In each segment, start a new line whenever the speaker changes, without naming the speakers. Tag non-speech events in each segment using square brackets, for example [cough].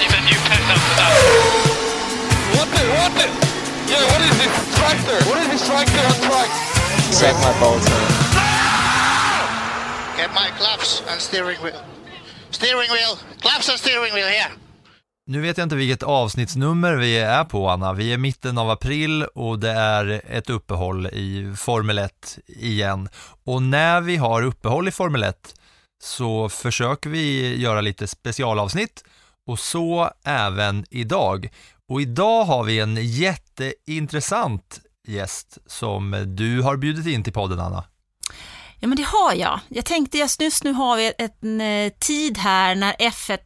I need a new pen after that.
What the, what the? Yeah, what is this tractor? What is this tractor on track?
Set my bolts
Get my claps and steering wheel. Steering wheel. Claps and steering wheel here.
Nu vet jag inte vilket avsnittsnummer vi är på Anna. Vi är mitten av april och det är ett uppehåll i Formel 1 igen. Och när vi har uppehåll i Formel 1 så försöker vi göra lite specialavsnitt och så även idag. Och idag har vi en jätteintressant gäst som du har bjudit in till podden Anna.
Ja, men det har jag. Jag tänkte just nu, har vi en eh, tid här när F1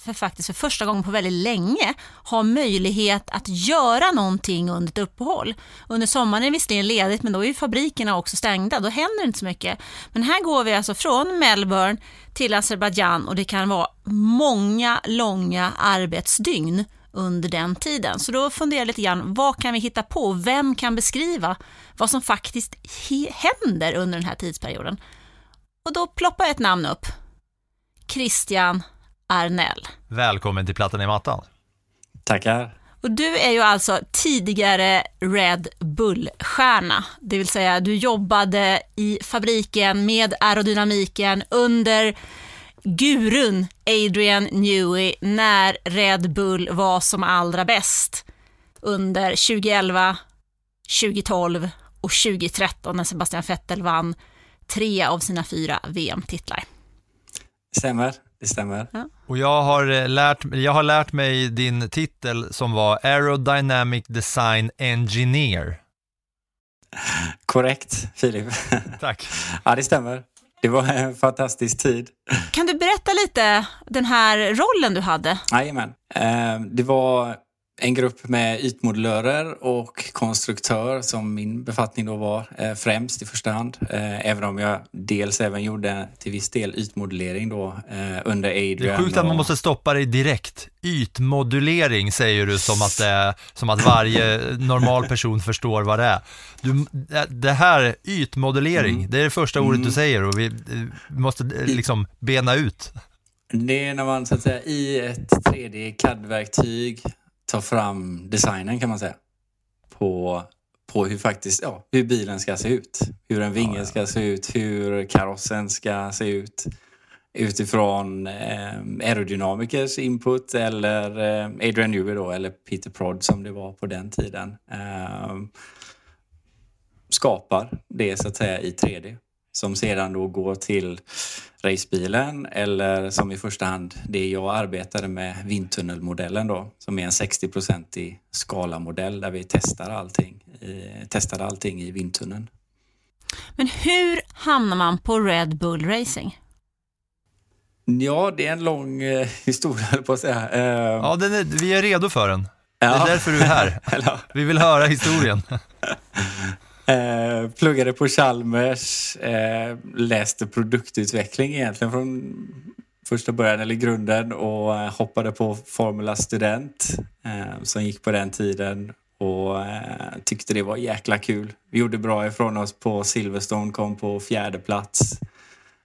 för faktiskt för första gången på väldigt länge har möjlighet att göra någonting under ett uppehåll. Under sommaren är det visserligen ledigt men då är ju fabrikerna också stängda, då händer det inte så mycket. Men här går vi alltså från Melbourne till Azerbajdzjan och det kan vara många långa arbetsdygn under den tiden. Så då funderar jag lite grann, vad kan vi hitta på? Vem kan beskriva vad som faktiskt händer under den här tidsperioden? Och då ploppar ett namn upp. Christian Arnell.
Välkommen till Plattan i mattan.
Tackar.
Och du är ju alltså tidigare Red Bull-stjärna, det vill säga du jobbade i fabriken med aerodynamiken under gurun Adrian Newey när Red Bull var som allra bäst under 2011, 2012 och 2013 när Sebastian Vettel vann tre av sina fyra VM-titlar.
Stämmer, det stämmer.
Ja.
Och jag har, eh, lärt, jag har lärt mig din titel som var Aerodynamic Design Engineer.
Korrekt, Filip. [laughs]
Tack.
ja, det stämmer. Det var en fantastisk tid.
Kan du berätta lite den här rollen du hade?
Jajamän. Eh, Det var en grupp med ytmodellörer och konstruktör som min befattning då var eh, främst i första hand. Eh, Även om jag dels även gjorde till viss del ytmodellering då eh, under Adrian.
Det är sjukt att man måste stoppa dig direkt. Ytmodulering säger du som att, det som att varje normal person förstår vad det är. Du, det här, ytmodulering,
Mm.
det är det första ordet du säger och vi måste liksom bena ut.
Det är när man så att säga i ett 3D CAD-verktyg tar fram designen kan man säga. På, på hur faktiskt, ja, hur bilen ska se ut. Hur en vinge ska se ut, hur karossen ska se ut. Utifrån eh, aerodynamikers input eller eh, Adrian Newey då, eller Peter Prod som det var på den tiden. Eh, skapar det så att säga i 3D. Som sedan då går till racebilen eller som i första hand det jag arbetade med, vindtunnelmodellen då, som är en 60-procentig skalamodell där vi testar allting, i, testade allting i vindtunneln.
Men hur hamnar man på Red Bull Racing?
Ja, det är en lång eh, historia höll på att säga. Eh,
Ja, den är, vi är redo för den. Det
ja.
är därför du är här. [laughs] Vi vill höra historien. [laughs]
Eh, pluggade på Chalmers, eh, läste produktutveckling egentligen från första början eller grunden och eh, hoppade på Formula Student eh, som gick på den tiden och eh, tyckte det var jäkla kul. Vi gjorde bra ifrån oss på Silverstone, kom på fjärde plats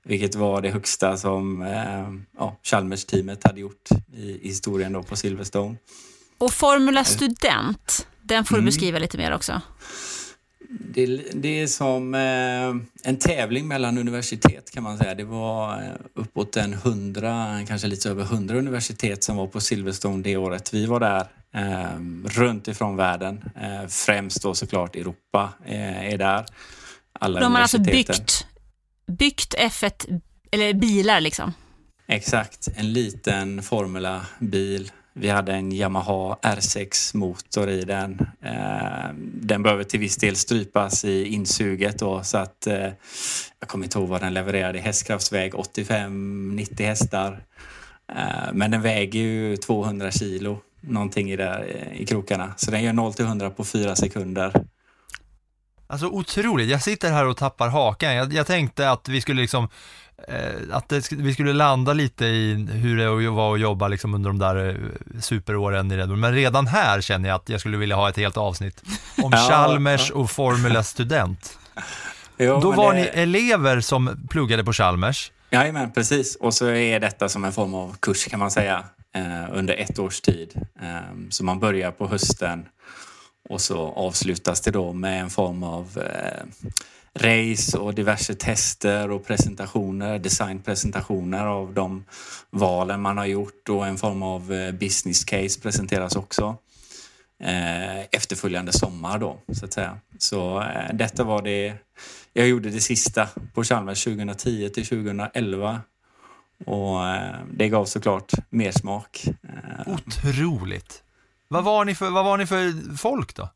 vilket var det högsta som eh, ja, Chalmers-teamet hade gjort i, historien då på Silverstone.
Och Formula Student, den får du beskriva lite mer också.
Det, det är som eh, en tävling mellan universitet kan man säga. Det var eh, uppåt en hundra, kanske lite över hundra universitet som var på Silverstone det året vi var där. Eh, runt ifrån världen. Främst då såklart Europa är där. Alla
De har alltså byggt, byggt F1, eller bilar liksom.
Exakt, en liten Formula-bil. Vi hade en Yamaha R6-motor i den. Eh, den behöver till viss del strypas i insuget då, så att eh, jag kommer inte ihåg vad den levererade i hästkraftsväg, 85-90 hästar. Eh, men den väger ju 200 kilo någonting i, där, eh, i krokarna. Så den gör 0 till 100 på 4 sekunder.
Alltså otroligt, jag sitter här och tappar hakan. Jag, jag tänkte att vi skulle liksom att det, vi skulle landa lite i hur det var att jobba liksom under de där eh, superåren i Red Bull. Men redan här känner jag att jag skulle vilja ha ett helt avsnitt om [laughs]
Ja,
Chalmers och Formula Student.
Jo,
Då var
det-
ni elever som pluggade på Chalmers.
Jajamän, precis. Och så är detta som en form av kurs kan man säga eh, under ett års tid. Eh, så man börjar på hösten och så avslutas det då med en form av eh, race och diverse tester och presentationer, designpresentationer av de valen man har gjort och en form av eh, business case presenteras också. Eh, efterföljande sommar då, så att säga. Så eh, detta var det jag gjorde det sista på Chalmers 2010 till 2011. Och det gav såklart mer smak.
Otroligt. Vad var ni för, vad var ni för folk då?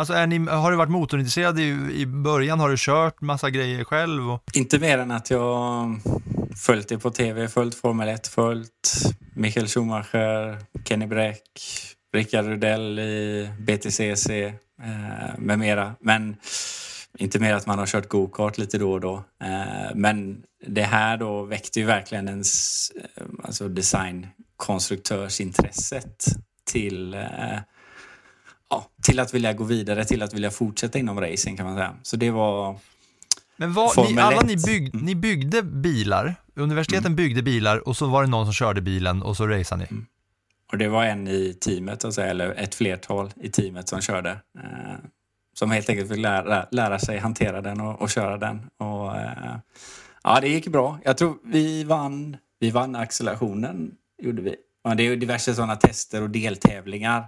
Alltså är ni, har du varit motorintresserad i, i början? Har du kört massa grejer själv? Och...
Inte mer än att jag följt det på tv, följt Formel 1, följt Michael Schumacher, Kenny Bräck, Rickard Rudell i BTCC eh, med mera. Men inte mer att man har kört go-kart lite då och då. Eh, men det här då väckte ju verkligen ens eh, alltså designkonstruktörsintresset till eh, ja, till att vilja gå vidare, till att vilja fortsätta inom racing kan man säga. Så det var
Men vad, ni, alla
1.
ni, bygg, ni byggde bilar, universiteten byggde bilar och så var det någon som körde bilen och så raceade ni.
Och det var en i teamet, alltså, eller ett flertal i teamet som körde. Eh, som helt enkelt fick lära, lära sig hantera den och, och köra den. Och, eh, ja, det gick bra. Jag tror vi vann, vi vann accelerationen, gjorde vi. Ja, det är ju diverse sådana tester och deltävlingar.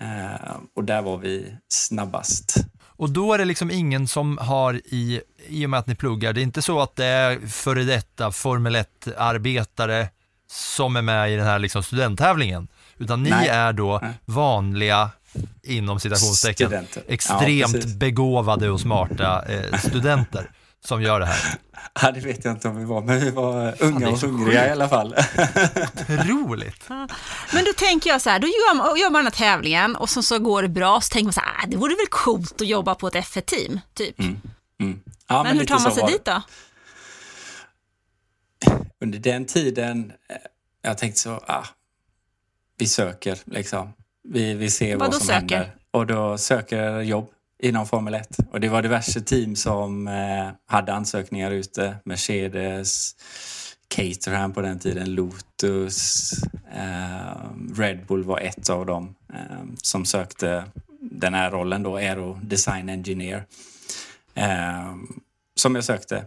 Eh, och där var vi snabbast.
Och då är det liksom ingen som har i, i och med att ni pluggar, det är inte så att det är före detta Formel 1-arbetare som är med i den här liksom studenttävlingen, utan ni
Nej.
är då vanliga, inom citationstecken.
Ja,
extremt
precis.
begåvade och smarta eh, studenter som gör det här. [laughs]
Ja, det vet jag inte om vi var, men vi var unga och hungriga i alla fall.
Roligt!
Men då tänker jag så här, då gör man, gör man den här tävlingen och så, så går det bra, så tänker man så här, ah, det vore väl coolt att jobba på ett F1-team, typ.
Mm. Ja,
men hur
lite
tar man sig dit då? [laughs]
under den tiden, eh, jag tänkte så, ah, vi söker liksom. Vi, vi ser
Vadå
vad som
söker?
händer. Och då söker jobb inom Formel 1. Och det var diverse team som eh, hade ansökningar ute. Mercedes, Caterham på den tiden, Lotus, eh, Red Bull var ett av dem eh, som sökte den här rollen då, Aero Design Engineer. Eh, som jag sökte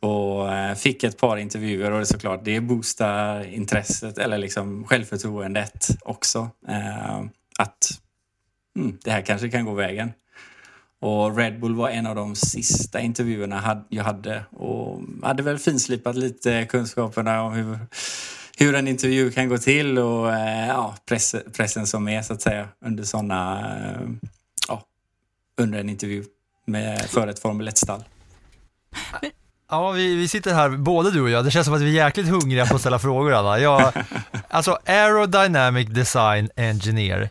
och eh, fick ett par intervjuer och det är såklart det boostar intresset eller liksom självförtroendet också. Eh, att mm, det här kanske kan gå vägen. Och Red Bull var en av de sista intervjuerna jag hade och hade väl finslipat lite kunskaperna om hur, hur en intervju kan gå till och eh, ja, press, pressen som är så att säga under sådana, eh, ja, under en intervju med, för ett Formel 1-stall.
Ja, vi, vi sitter här, både du och jag, det känns som att vi är jäkligt hungriga på att ställa frågor Anna. Jag, alltså Aerodynamic Design Engineer,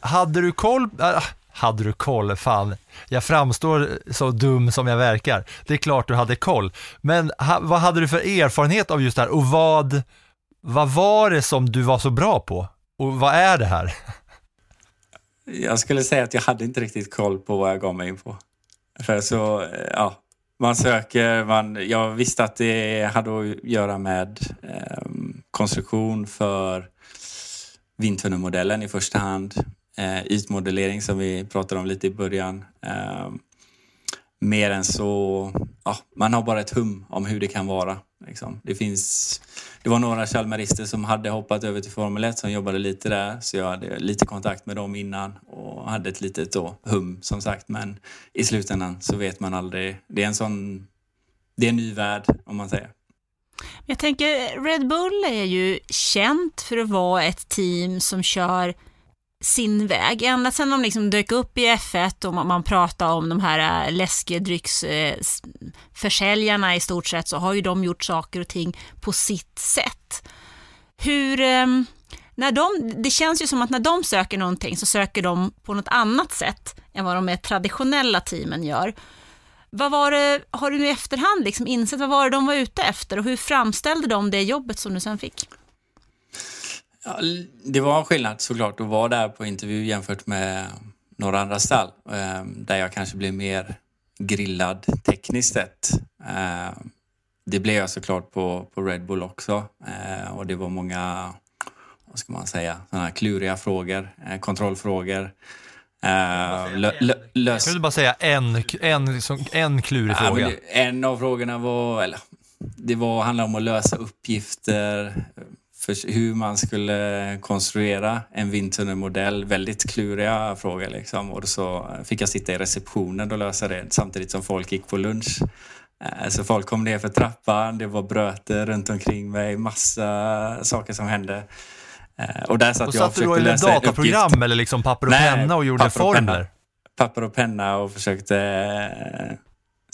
hade du koll, ah, hade du koll, fan, jag framstår så dum som jag verkar. Det är klart du hade koll, men ha, vad hade du för erfarenhet av just det här och vad, vad var det som du var så bra på? Och vad är det här?
Jag skulle säga att jag hade inte riktigt koll på vad jag gav mig in på. För så, eh, ja, man söker, man, jag visste att det hade att göra med eh, konstruktion för vindtunnelmodellen i första hand. Eh, ytmodellering som vi pratade om lite i början. Eh, mer än så, ja, man har bara ett hum om hur det kan vara. Liksom. Det, finns, det var några chalmerister som hade hoppat över till Formel 1 som jobbade lite där. Så jag hade lite kontakt med dem innan och hade ett litet då, hum som sagt. Men i slutändan så vet man aldrig. Det är en sån, det är en ny värld om man säger.
Jag tänker, Red Bull är ju känt för att vara ett team som kör sin väg. Ända sedan de liksom dök upp i F1 och man, man pratar om de här äh, läskedrycksförsäljarna äh, i stort sett så har ju de gjort saker och ting på sitt sätt. Hur, ähm, när de, det känns ju som att när de söker någonting så söker de på något annat sätt än vad de mer traditionella teamen gör. Vad var det, har du nu i efterhand liksom insett vad var det de var ute efter och hur framställde de det jobbet som du sen fick?
Ja, det var en skillnad såklart att vara där på intervju jämfört med några andra stall eh, där jag kanske blev mer grillad tekniskt sett. Eh, det blev jag såklart på, på Red Bull också eh, och det var många, vad ska man säga, sådana här kluriga frågor, kontrollfrågor.
Uh, lös... Kan du bara säga en, en, en klurig fråga?
en av frågorna var, eller det var, handlade om att lösa uppgifter, för hur man skulle konstruera en vindtunnelmodell. Väldigt kluriga frågor liksom. Och så fick jag sitta i receptionen och lösa det samtidigt som folk gick på lunch. Eh, så folk kom ner för trappan, det var bröter runt omkring mig, massa saker som hände. Eh, och där satt
och
jag
och försökte lösa dataprogram uppgift. eller liksom papper och Nej, penna och gjorde formler?
Papper och penna och försökte eh,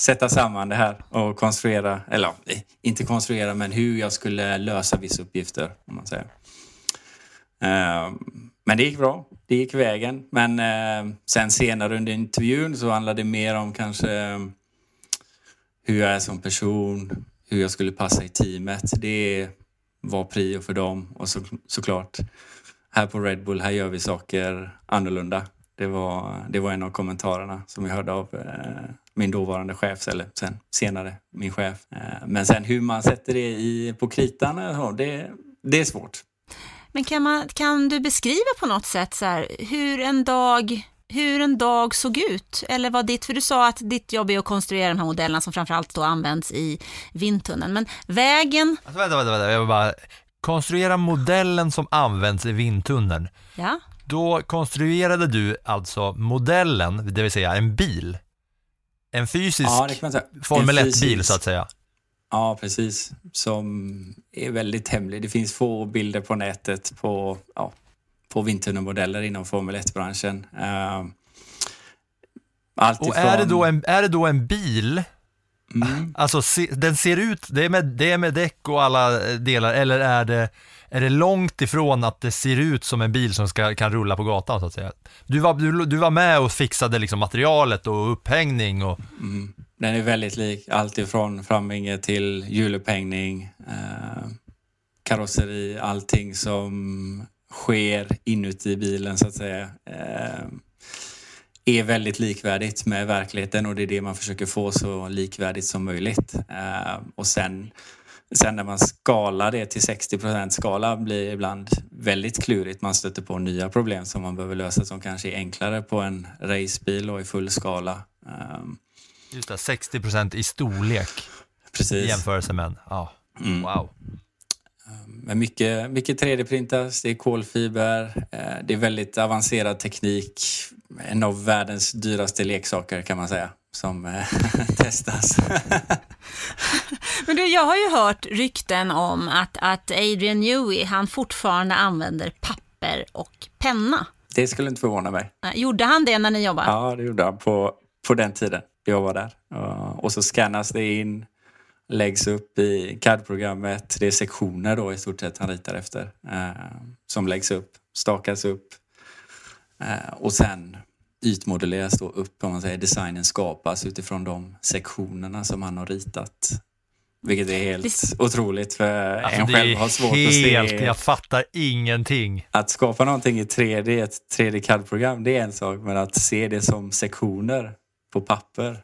sätta samman det här och konstruera, eller inte konstruera, men hur jag skulle lösa vissa uppgifter, om man säger. Ehm, men det gick bra. Det gick vägen. Men ehm, sen senare under intervjun så handlade det mer om kanske ehm, hur jag är som person, hur jag skulle passa i teamet. Det var prio för dem och så, såklart här på Red Bull, här gör vi saker annorlunda. Det var, det var en av kommentarerna som vi hörde av eh, min dåvarande chef, eller sen senare min chef. Eh, men sen hur man sätter det i, på kritan, eh, det, det är svårt.
Men kan, man, kan du beskriva på något sätt så här, hur en dag hur en dag såg ut? Eller vad ditt, för du sa att ditt jobb är att konstruera de här modellerna som framförallt då används i vindtunneln. Men vägen...
Alltså, vänta, vänta, vänta, jag vill bara konstruera modellen som används i vindtunneln.
Ja.
Då konstruerade du alltså modellen, det vill säga en bil. En fysisk ja, Formel 1-bil så att säga.
Ja, precis. Som är väldigt hemlig. Det finns få bilder på nätet på ja, på vindtunnelmodeller inom Formel 1-branschen. Uh,
och är, det då en, är det då en bil? Mm. Alltså se, den ser ut, det är, med, det är med däck och alla eh, delar, eller är det, är det långt ifrån att det ser ut som en bil som ska, kan rulla på gatan så att säga? Du var, du, du var med och fixade liksom materialet och upphängning och...
Mm. Den är väldigt lik, allt ifrån framvinge till hjulupphängning, eh, karosseri, allting som sker inuti bilen så att säga eh, är väldigt likvärdigt med verkligheten och det är det man försöker få så likvärdigt som möjligt. Eh, och sen, sen när man skalar det till 60% skala blir ibland väldigt klurigt. Man stöter på nya problem som man behöver lösa som kanske är enklare på en racebil och i full skala. Eh,
Just det, 60% i storlek
Precis. i
jämförelse med en. Ja. Mm. Wow.
Men mycket, mycket 3D-printas, det är kolfiber, eh, det är väldigt avancerad teknik. En av världens dyraste leksaker kan man säga som eh, [laughs] testas.
Men du, jag har ju hört rykten om att, att Adrian Newey, han fortfarande använder papper och penna.
Det skulle inte förvåna mig.
Gjorde han det när ni jobbade?
Ja, det gjorde han på, på den tiden jag var där. Och så scannas det in läggs upp i CAD-programmet. Det är sektioner då i stort sett han ritar efter eh, som läggs upp, stakas upp och sen ytmodelleras då upp, om man säger. Designen skapas utifrån de sektionerna som han har ritat. Vilket är helt det... otroligt för alltså, en själv har svårt helt, att se.
Jag fattar ingenting.
Att skapa någonting i 3D, ett 3D CAD-program, det är en sak. Men att se det som sektioner på papper,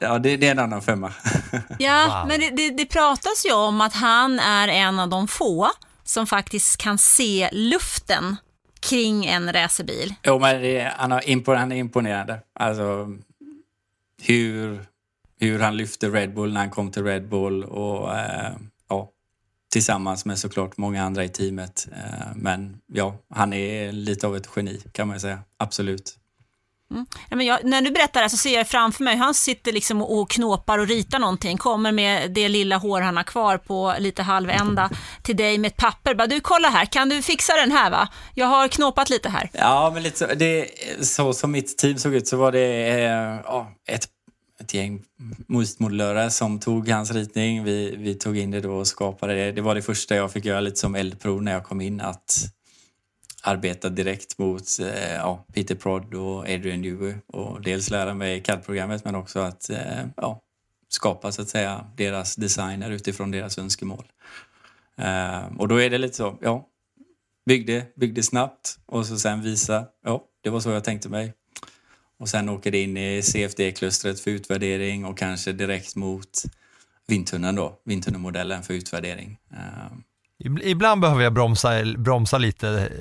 Ja, det, det, är en annan femma. [laughs]
ja, wow. men det, det, det, pratas ju om att han är en av de få som faktiskt kan se luften kring en racerbil.
Jo, men det, han, har impon, han är imponerande. Alltså hur, hur han lyfte Red Bull när han kom till Red Bull och eh, ja, tillsammans med såklart många andra i teamet. Eh, men ja, han är lite av ett geni kan man säga. Absolut.
Mm. men jag, när du berättar det här så ser jag framför mig hur han sitter liksom och knåpar och ritar någonting, kommer med det lilla hår han har kvar på lite halvända till dig med ett papper. Bara, du kolla här, kan du fixa den här va? Jag har knåpat lite här.
Ja, men lite så, det, så som mitt team såg ut så var det eh, ett ett gäng motmodellörer som tog hans ritning. Vi, vi tog in det då och skapade det. Det var det första jag fick göra lite som eldprov när jag kom in. Att arbeta direkt mot eh, ja, Peter Prod och Adrian Dewey och dels lära mig CAD-programmet men också att eh, ja, skapa så att säga deras designer utifrån deras önskemål. Eh, och då är det lite så, ja, byggde, byggde snabbt och så sen visa, ja, det var så jag tänkte mig. Och sen åker det in i CFD-klustret för utvärdering och kanske direkt mot vindtunneln då, vindtunnelmodellen för utvärdering. Eh,
Ibland behöver jag bromsa, bromsa lite.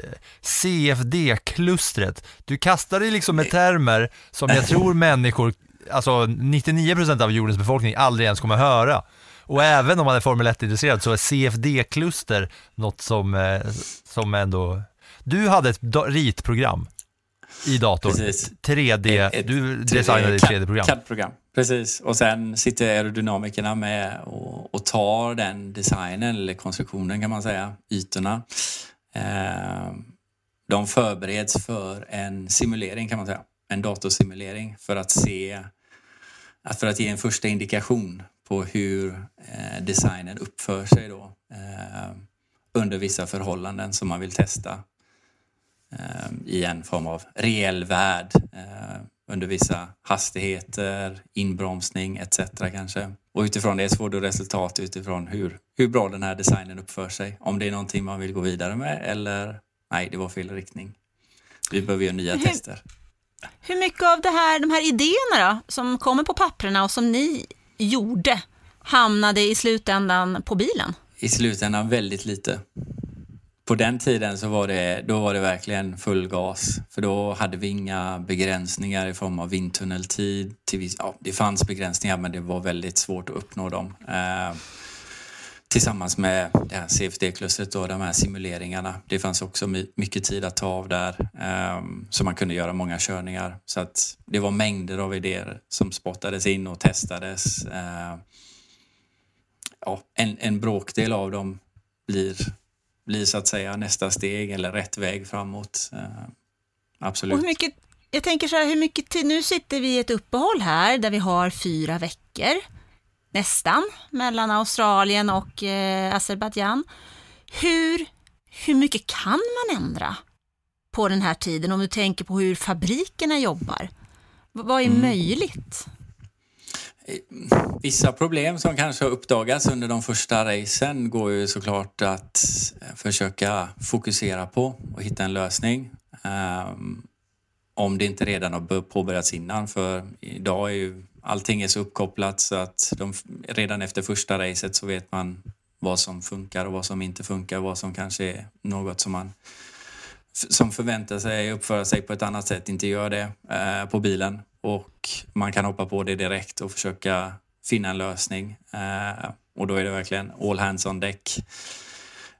CFD-klustret. Du kastar dig liksom med termer som jag tror [laughs] människor, alltså 99% av jordens befolkning aldrig ens kommer höra. Och även om man är Formel 1-intresserad så är CFD-kluster något som, eh, som ändå... Du hade ett ritprogram i datorn.
Precis.
3D,
Ett-
du designade ett 3D-program.
CAD-program. Precis. Och sen sitter aerodynamikerna med och, och tar den designen, eller konstruktionen kan man säga, ytorna. Eh, de förbereds för en simulering kan man säga. En datorsimulering för att se, för att ge en första indikation på hur eh, designen uppför sig då eh, under vissa förhållanden som man vill testa i en form av reell värld eh, under vissa hastigheter, inbromsning etc. kanske. Och utifrån det så får du resultat utifrån hur, hur bra den här designen uppför sig. Om det är någonting man vill gå vidare med eller nej, det var fel riktning. Vi behöver göra nya
Hur-
tester.
Hur mycket av det här, de här idéerna då, som kommer på papperna och som ni gjorde, hamnade i slutändan på bilen?
I slutändan väldigt lite. På den tiden så var det, då var det verkligen full gas. För då hade vi inga begränsningar i form av vindtunneltid. Till viss, ja, det fanns begränsningar men det var väldigt svårt att uppnå dem. Eh, tillsammans med det här CFD-klustret och de här simuleringarna. Det fanns också my- mycket tid att ta av där. Eh, så man kunde göra många körningar. Så att det var mängder av idéer som spottades in och testades. Eh, ja, en, en bråkdel av dem blir, blir så att säga nästa steg eller rätt väg framåt. Eh, absolut.
Och hur mycket, jag tänker så här, hur mycket tid, nu sitter vi i ett uppehåll här där vi har fyra veckor, nästan, mellan Australien och eh, Azerbajdzjan. Hur, hur mycket kan man ändra på den här tiden om du tänker på hur fabrikerna jobbar? Vad är möjligt?
Vissa problem som kanske har uppdagats under de första racen går ju såklart att eh, försöka fokusera på och hitta en lösning. Um, om det inte redan har påbörjats innan för idag är ju allting är så uppkopplat så att de, redan efter första racet så vet man vad som funkar och vad som inte funkar, vad som kanske är något som man som förväntar sig uppföra sig på ett annat sätt inte gör det eh, på bilen. Och man kan hoppa på det direkt och försöka finna en lösning. Eh, och då är det verkligen all hands on deck.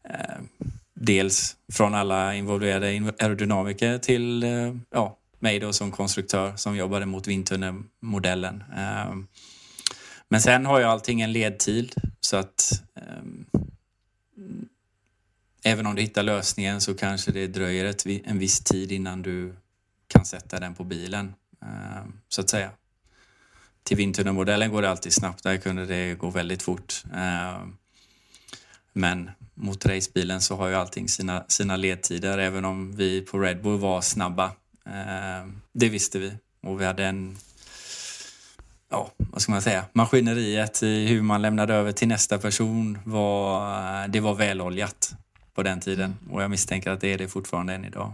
Eh, dels från alla involverade aerodynamiker till eh, ja, mig då som konstruktör som jobbade mot vindtunnelmodellen. Eh, men sen har ju allting en ledtid så att eh, även om du hittar lösningen så kanske det dröjer ett, en viss tid innan du kan sätta den på bilen, eh, så att säga. Till vindtunnelmodellen går det alltid snabbt, där kunde det gå väldigt fort. Eh, men mot racebilen så har ju allting sina, sina ledtider, även om vi på Red Bull var snabba. Eh, det visste vi och vi hade en ja, vad ska man säga, maskineriet i hur man lämnade över till nästa person var, eh, det var väloljat på den tiden och jag misstänker att det är det fortfarande än idag.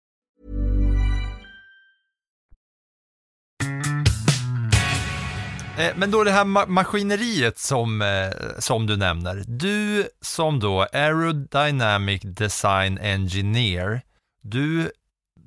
Men då det här ma- maskineriet som, eh, som du nämner. Du som då Aerodynamic Design Engineer, du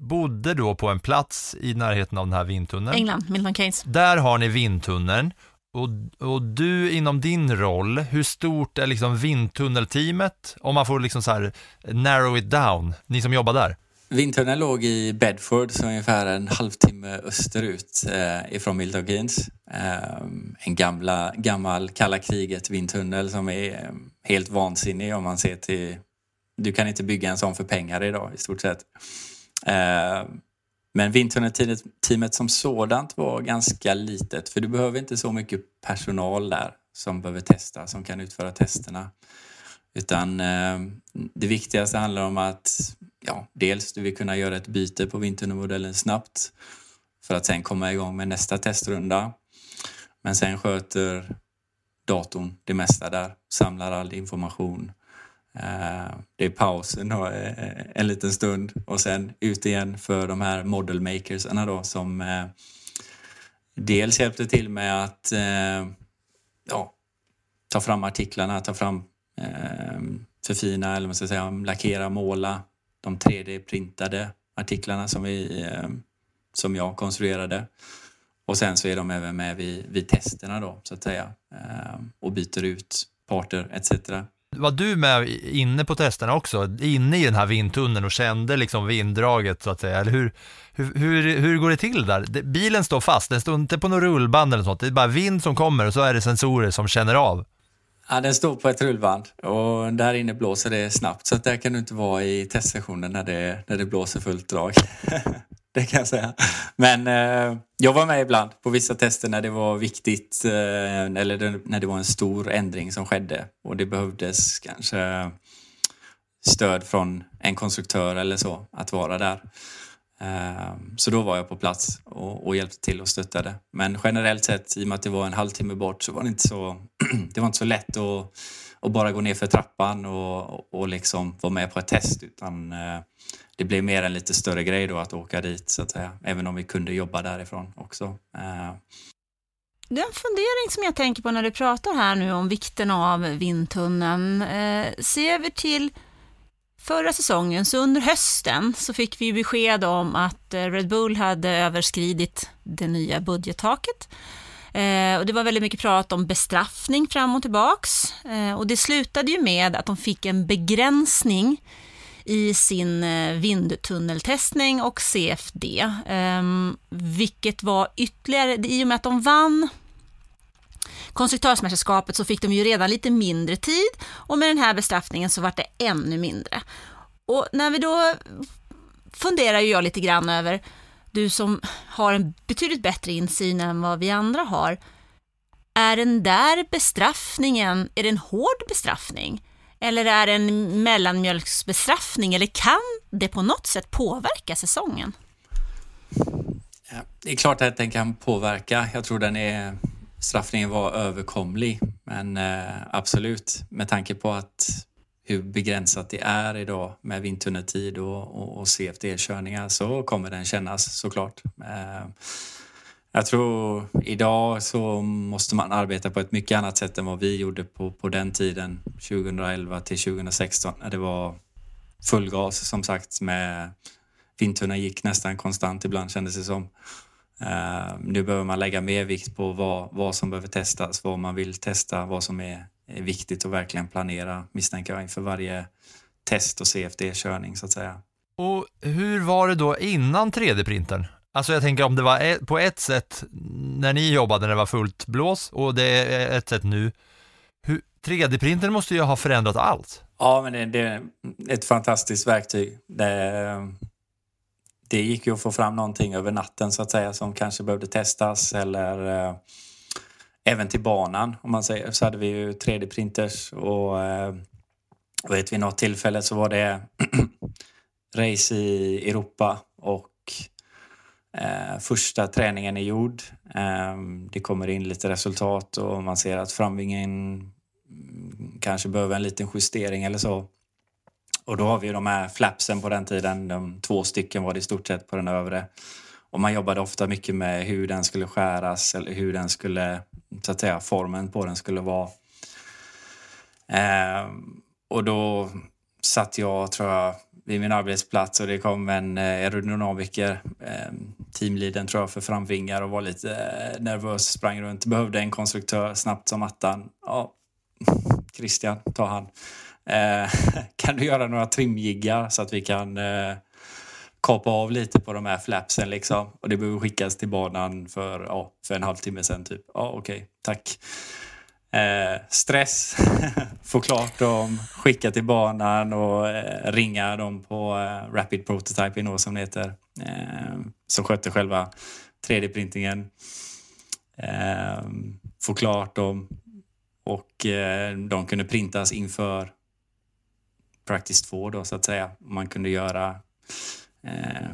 bodde då på en plats i närheten av den här vindtunneln.
England, Milton Keynes.
Där har ni vindtunneln. Och, och du inom din roll, hur stort är liksom vindtunnelteamet? Om man får liksom så narrow it down, ni som jobbar där.
Vindtunneln låg i Bedford, så ungefär en halvtimme österut eh, ifrån Milton Keynes. Eh, en gamla, gammal kalla kriget vindtunnel som är eh, helt vansinnig om man ser till... Du kan inte bygga en sån för pengar idag i stort sett. Eh, men vindtunnelteamet som sådant var ganska litet för du behöver inte så mycket personal där som behöver testa, som kan utföra testerna. Utan eh, det viktigaste handlar om att ja, dels du vill kunna göra ett byte på vinternumodellen snabbt för att sen komma igång med nästa testrunda. Men sen sköter datorn det mesta där, samlar all information. Eh, det är pausen då, eh, en liten stund och sen ut igen för de här model Makers då som eh, dels hjälpte till med att ja, ta fram artiklarna, ta fram förfina eller man ska säga lackera, måla de 3D-printade artiklarna som, vi, eh, som jag konstruerade. Och sen så är de även med vid, vid testerna då så att säga eh, och byter ut parter etc.
Var du med inne på testerna också, inne i den här vindtunneln och kände liksom vinddraget så att säga? Eller hur, hur, hur, hur går det till där? Bilen står fast, den står inte på något rullband eller sånt, det är bara vind som kommer och så är det sensorer som känner av.
Ja, den står på ett rullband och där inne blåser det snabbt så att där kan du inte vara i testsessionen när det, när det blåser fullt drag. [laughs] det kan jag säga. Men eh, jag var med ibland på vissa tester när det var viktigt eh, eller när det var en stor ändring som skedde och det behövdes kanske stöd från en konstruktör eller så att vara där. Ehm, så då var jag på plats och, och, hjälpte till och stöttade. Men generellt sett, i och med att det var en halvtimme bort, så var det inte så, [clears throat] det var inte så lätt att, att bara gå ner för trappan och, och liksom vara med på ett test. Utan eh, det blev mer en lite större grej då att åka dit så att säga. Även om vi kunde jobba därifrån också. Ehm.
Det är en fundering som jag tänker på när du pratar här nu om vikten av vindtunneln. Eh, ser vi till förra säsongen, så under hösten så fick vi besked om att eh, Red Bull hade överskridit det nya budgettaket. Eh, och det var väldigt mycket prat om bestraffning fram och tillbaks. Eh, och det slutade ju med att de fick en begränsning i sin eh, vindtunneltestning och CFD, eh, vilket var ytterligare, i och med att de vann konstruktörsmästerskapet så fick de ju redan lite mindre tid och med den här bestraffningen så vart det ännu mindre. Och när vi då funderar ju jag lite grann över, du som har en betydligt bättre insyn än vad vi andra har, är den där bestraffningen, är det en hård bestraffning? Eller är det en mellanmjölksbestraffning eller kan det på något sätt påverka säsongen?
Ja, det är klart att den kan påverka. Jag tror den är, straffningen var överkomlig. Men eh, absolut, med tanke på att hur begränsat det är idag med vindtunneltid och, och, och CFD-körningar så kommer den kännas såklart. Eh, jag tror idag så måste man arbeta på ett mycket annat sätt än vad vi gjorde på, på den tiden 2011 till 2016 när det var full gas som sagt med vindtunneln gick nästan konstant ibland kändes det som. Uh, nu behöver man lägga mer vikt på vad, vad som behöver testas, vad man vill testa, vad som är, är viktigt och verkligen planera misstänker jag inför varje test och CFD-körning så att säga.
Och hur var det då innan 3D-printern? Alltså jag tänker om det var på ett sätt när ni jobbade när det var fullt blås och det är ett sätt nu. 3D-printen måste ju ha förändrat allt.
Ja, men det, det är ett fantastiskt verktyg. Det, det gick ju att få fram någonting över natten så att säga som kanske behövde testas eller eh, även till banan om man säger så hade vi ju 3D-printers och eh, vet vid något tillfälle så var det [clears throat] race i Europa och Eh, första träningen är gjord. Eh, det kommer in lite resultat och man ser att framvingen kanske behöver en liten justering eller så. Och då har vi de här flapsen på den tiden. De två stycken var det i stort sett på den övre. Och man jobbade ofta mycket med hur den skulle skäras eller hur den skulle, så att säga, formen på den skulle vara. Eh, och då satt jag, tror jag, vid min arbetsplats och det kom en aerodynamiker, eh, ehm, teamleadern tror jag, för framvingar och var lite eh, nervös, sprang runt, behövde en konstruktör snabbt som attan. Ja, Christian, ta han. Eh, [laughs] kan du göra några trimjiggar så att vi kan eh, kapa av lite på de här flapsen liksom? Och det behöver skickas till banan för, ja, för en halvtimme sen typ. Ja, okej, okay, tack. Eh, stress, [laughs] få klart dem, skicka till banan och eh, ringa dem på eh, Rapid Prototyping då, som det heter. Eh, som sköter själva 3D-printingen. Eh, få klart dem och eh, de kunde printas inför Practice 2 då så att säga. Man kunde göra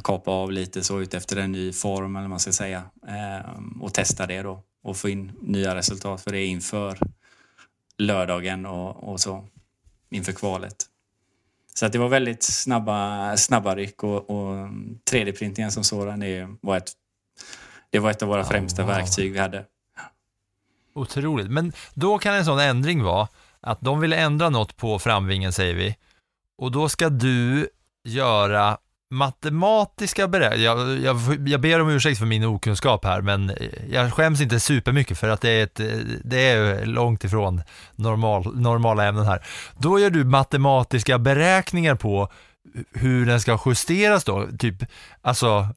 kapa av lite så ut efter en ny form eller vad man ska säga och testa det då och få in nya resultat för det inför lördagen och, och så inför kvalet. Så att det var väldigt snabba, snabba ryck och, och 3D-printingen som sådan är, var, ett, det var ett av våra främsta oh, wow. verktyg vi hade.
Otroligt. Men då kan en sån ändring vara att de vill ändra något på framvingen säger vi och då ska du göra matematiska beräkningar, jag, jag, jag, ber om ursäkt för min okunskap här, men jag skäms inte supermycket för att det är, ett, det är långt ifrån normal, normala ämnen här. Då gör du matematiska beräkningar på hur den ska justeras då, typ, alltså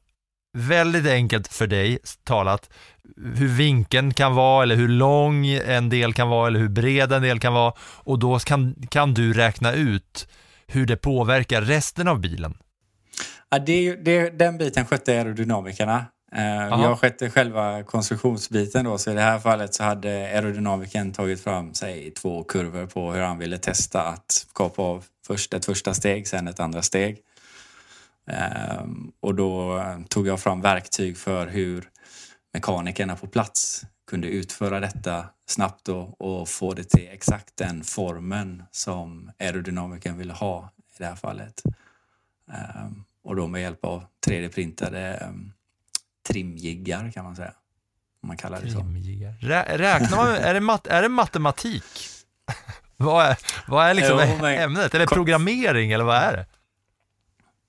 väldigt enkelt för dig talat, hur vinkeln kan vara eller hur lång en del kan vara eller hur bred en del kan vara och då kan, kan du räkna ut hur det påverkar resten av bilen.
Ja, det, det, den biten skötte aerodynamikerna. Uh, jag skötte själva konstruktionsbiten då, så i det här fallet så hade aerodynamikern tagit fram sig två kurvor på hur han ville testa att kapa av först ett första steg, sen ett andra steg. Uh, och då tog jag fram verktyg för hur mekanikerna på plats kunde utföra detta snabbt och, och få det till exakt den formen som aerodynamikern ville ha i det här fallet. Um, och då med hjälp av 3D-printade um, trimjiggar kan man säga. Om man kallar det så.
Rä räknar man, är det, mat är det matematik? [laughs] vad är, vad är liksom jo, ämnet? Eller programmering eller vad är det?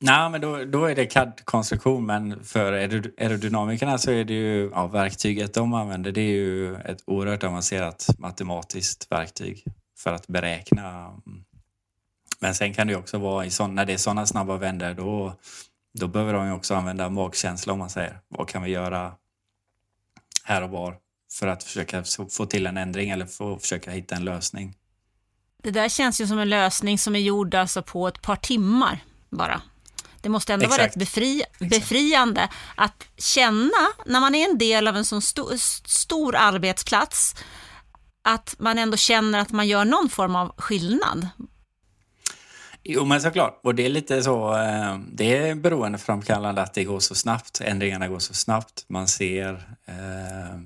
Nej, men då, då är det CAD-konstruktion, men för aerodynamikerna så är det ju ja, verktyget de använder. Det är ju ett oerhört avancerat matematiskt verktyg för att beräkna men sen kan det ju också vara, i sån, när det är sådana snabba vändor, då, då behöver de ju också använda magkänsla om man säger. Vad kan vi göra här och var för att försöka få till en ändring eller få, försöka hitta en lösning.
Det där känns ju som en lösning som är gjord alltså på ett par timmar bara. Det måste ändå Exakt. vara rätt befri, befriande att känna när man är en del av en sån stor, stor arbetsplats att man ändå känner att man gör någon form av skillnad.
Jo, men såklart. Och det är lite så, eh, det är beroendeframkallande att det går så snabbt. Ändringarna går så snabbt. Man ser eh,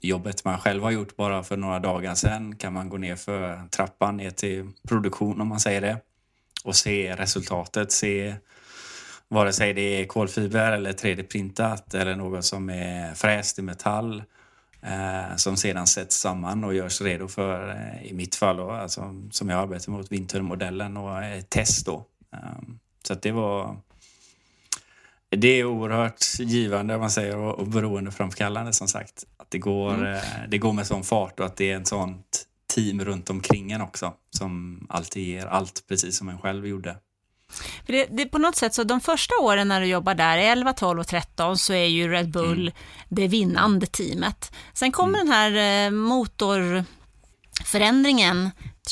jobbet man själv har gjort bara för några dagar sedan. Kan man gå ner för trappan ner till produktion om man säger det. Och se resultatet, se vare sig det är kolfiber eller 3D-printat eller något som är fräst i metall eh, som sedan sätts samman och görs redo för, eh, i mitt fall, då, alltså, som jag arbetar mot, vintermodellen och eh, test. Då. Um, så det var... Det är oerhört givande, man säger, och, och beroendeframkallande som sagt. Att det går, mm. eh, det går med sån fart och att det är ett sånt team runt omkring en också som alltid ger allt, precis som en själv gjorde.
För det, det, på något sätt så de första åren när du jobbar där, 11, 12 och 13, så är ju Red Bull mm. det vinnande teamet. Sen kommer mm. den här eh, motorförändringen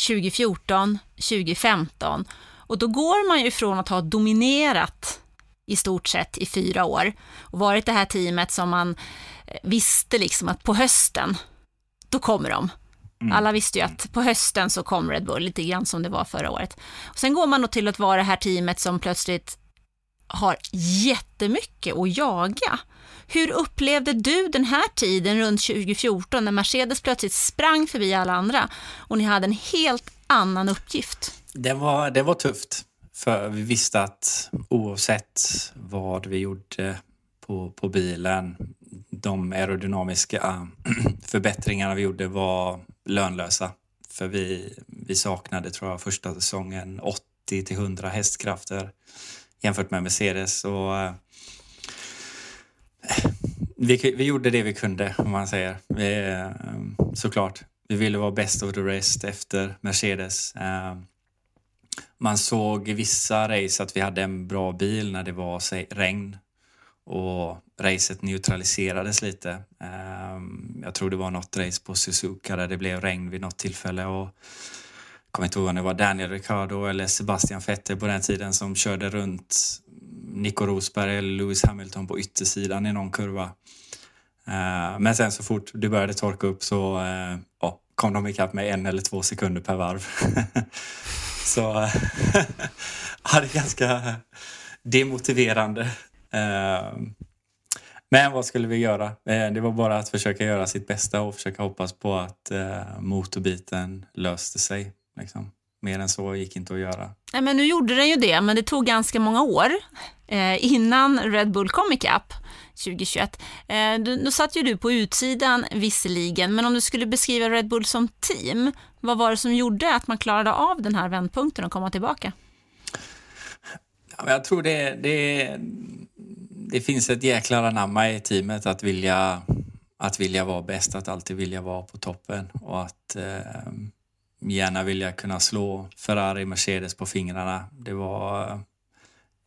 2014, 2015 och då går man ju ifrån att ha dominerat i stort sett i fyra år och varit det här teamet som man eh, visste liksom att på hösten, då kommer de. Mm. Alla visste ju att på hösten så kom Red Bull, lite grann som det var förra året. Och sen går man då till att vara det här teamet som plötsligt har jättemycket att jaga. Hur upplevde du den här tiden runt 2014 när Mercedes plötsligt sprang förbi alla andra och ni hade en helt annan uppgift?
Det var, det var tufft, för vi visste att oavsett vad vi gjorde på, på bilen, de aerodynamiska [clears throat] förbättringarna vi gjorde var lönlösa. För vi, vi saknade, tror jag, första säsongen 80 till 100 hästkrafter jämfört med Mercedes. Och, eh, vi, vi gjorde det vi kunde, om man säger. Vi, eh, såklart. Vi ville vara best of the rest efter Mercedes. Eh, man såg i vissa race att vi hade en bra bil när det var say, regn och racet neutraliserades lite. Ehm, jag tror det var något race på Suzuka där det blev regn vid något tillfälle och jag kommer inte ihåg om det var Daniel Ricciardo eller Sebastian Vettel på den tiden som körde runt Nico Rosberg eller Lewis Hamilton på yttersidan i någon kurva. Ehm, men sen så fort det började torka upp så eh, ja, kom de ikapp med en eller två sekunder per varv. [laughs] så [laughs] ja, det är ganska demotiverande men vad skulle vi göra? Eh, det var bara att försöka göra sitt bästa och försöka hoppas på att eh, motorbiten löste sig. Liksom. Mer än så gick inte att göra.
Nej, men nu gjorde den ju det, men det tog ganska många år eh, innan Red Bull kom ikapp 2021. Eh, då, satt ju du på utsidan visserligen, men om du skulle beskriva Red Bull som team, vad var det som gjorde att man klarade av den här vändpunkten och komma tillbaka?
Ja, jag tror det, det, det finns ett jäkla anamma i teamet att vilja, att vilja vara bäst, att alltid vilja vara på toppen och att eh, gärna vilja kunna slå Ferrari, Mercedes på fingrarna. Det var,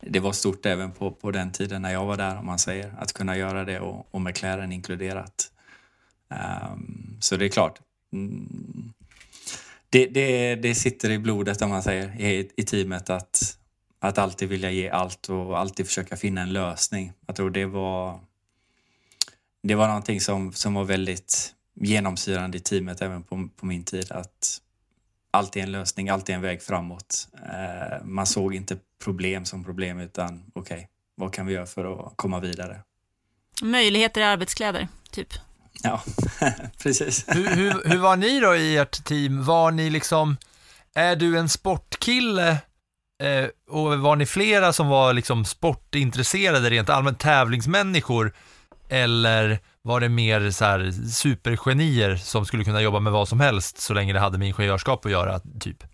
det var stort även på, på den tiden när jag var där, om man säger. Att kunna göra det och, och McLaren inkluderat. Um, så det är klart. Mm, det, det, det sitter i blodet, om man säger, i, i teamet att att alltid vilja ge allt och alltid försöka finna en lösning. Jag tror det var, det var någonting som, som var väldigt genomsyrande i teamet även på, på min tid. Att alltid en lösning, alltid en väg framåt. Eh, man såg inte problem som problem utan okej, okay, vad kan vi göra för att komma vidare?
Möjligheter i arbetskläder, typ.
Ja, [laughs] precis.
hur, hur, hur var ni då i ert team? Var ni liksom, är du en sportkille Eh, och var ni flera som var liksom sportintresserade, rent allmänt tävlingsmänniskor? Eller var det mer så här supergenier som skulle kunna jobba med vad som helst så länge det hade med ingenjörskap att göra, typ?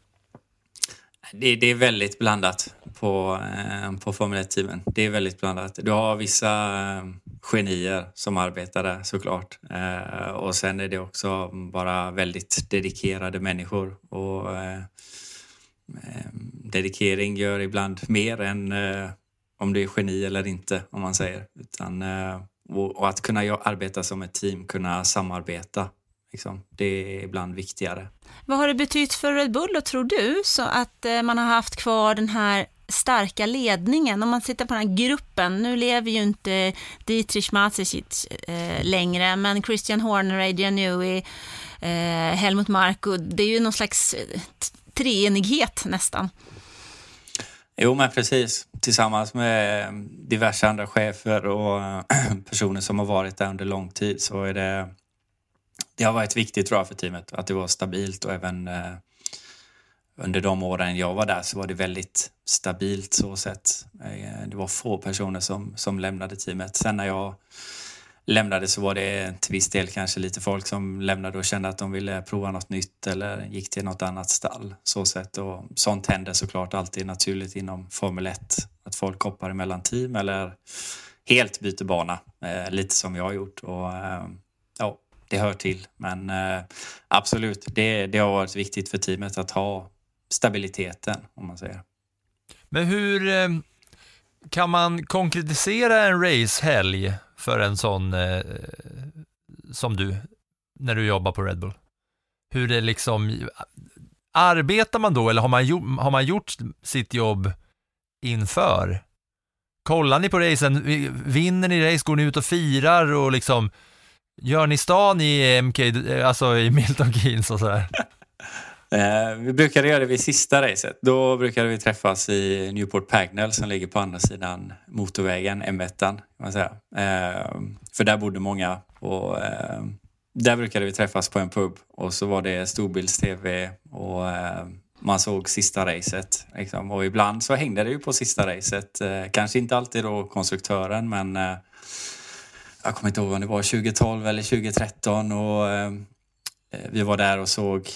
Det, det är väldigt blandat på, eh, på Formel 1-teamen. Det är väldigt blandat. Du har vissa eh, genier som arbetar där såklart. Eh, och sen är det också bara väldigt dedikerade människor. Och, Eh, Ehm, dedikering gör ibland mer än eh, om det är geni eller inte, om man säger. Utan, eh, och, att kunna arbeta som ett team, kunna samarbeta. Liksom, det är ibland viktigare.
Vad har det betytt för Red Bull då, tror du, så att eh, man har haft kvar den här starka ledningen. Om man tittar på den här gruppen, nu lever ju inte Dietrich Mateschitz eh, längre, men Christian Horner, Adrian Newey, eh, Helmut Marko, det är ju någon slags eh, treenighet nästan.
Jo, men precis. Tillsammans med diverse andra chefer och [clears throat] personer som har varit där under lång tid så är det... Det har varit viktigt tror jag för teamet att det var stabilt och även eh, under de åren jag var där så var det väldigt stabilt så sett. Eh, det var få personer som, som lämnade teamet. Sen när jag lämnade så var det till viss del kanske lite folk som lämnade och kände att de ville prova något nytt eller gick till något annat stall. Så sätt. Och sånt händer såklart alltid naturligt inom Formel 1. Att folk hoppar emellan team eller helt byter bana, eh, lite som jag har gjort. Och, eh, ja, det hör till. Men eh, absolut, det, det har varit viktigt för teamet att ha stabiliteten, om man säger.
Men hur eh, kan man konkretisera en racehelg för en sån eh, som du, när du jobbar på Red Bull? Hur det liksom, arbetar man då eller har man, gjort, har man gjort sitt jobb inför? Kollar ni på racen, vinner ni race, går ni ut och firar och liksom, gör ni stan i MK, alltså i Milton Keynes och sådär?
Eh, vi brukade göra det vid sista racet. Då brukade vi träffas i Newport Pagnell som ligger på andra sidan motorvägen, M1. Kan man säga. Eh, för där bodde många. Och, eh, där brukade vi träffas på en pub och så var det storbilds-tv och eh, man såg sista racet. Liksom. Och ibland så hängde det ju på sista racet. Eh, kanske inte alltid då konstruktören men eh, jag kommer inte ihåg om det var 2012 eller 2013 och vi var där och såg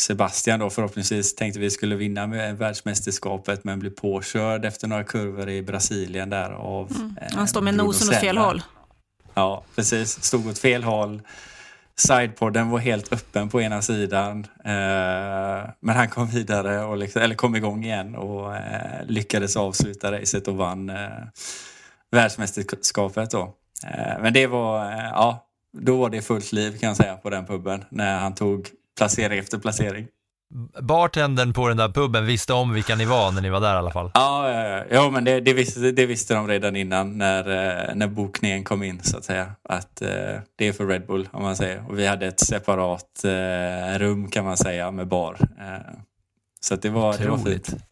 Sebastian då förhoppningsvis tänkte vi skulle vinna med världsmästerskapet men blev påkörd efter några kurvor i Brasilien där av
Mm.
eh,
Han står med
Bruno
nosen åt fel håll.
Ja, precis. Stod åt fel håll. Sidepodden var helt öppen på ena sidan. Eh, men han kom vidare, och liksom, eller kom igång igen och eh, lyckades avsluta racet och vann eh, världsmästerskapet då. Eh, men det var, eh, ja, då var det fullt liv kan jag säga på den puben när han tog placering efter placering.
Bartendern på den där puben visste om vilka ni var när ni var där i alla fall.
Ja, ja, ja. ja men det, det, visste, det visste de redan innan när, eh, när bokningen kom in så att säga. Att eh, det är för Red Bull om man säger. Och vi hade ett separat eh, rum kan man säga med bar. Eh, så det var, det var
Otroligt.
fint.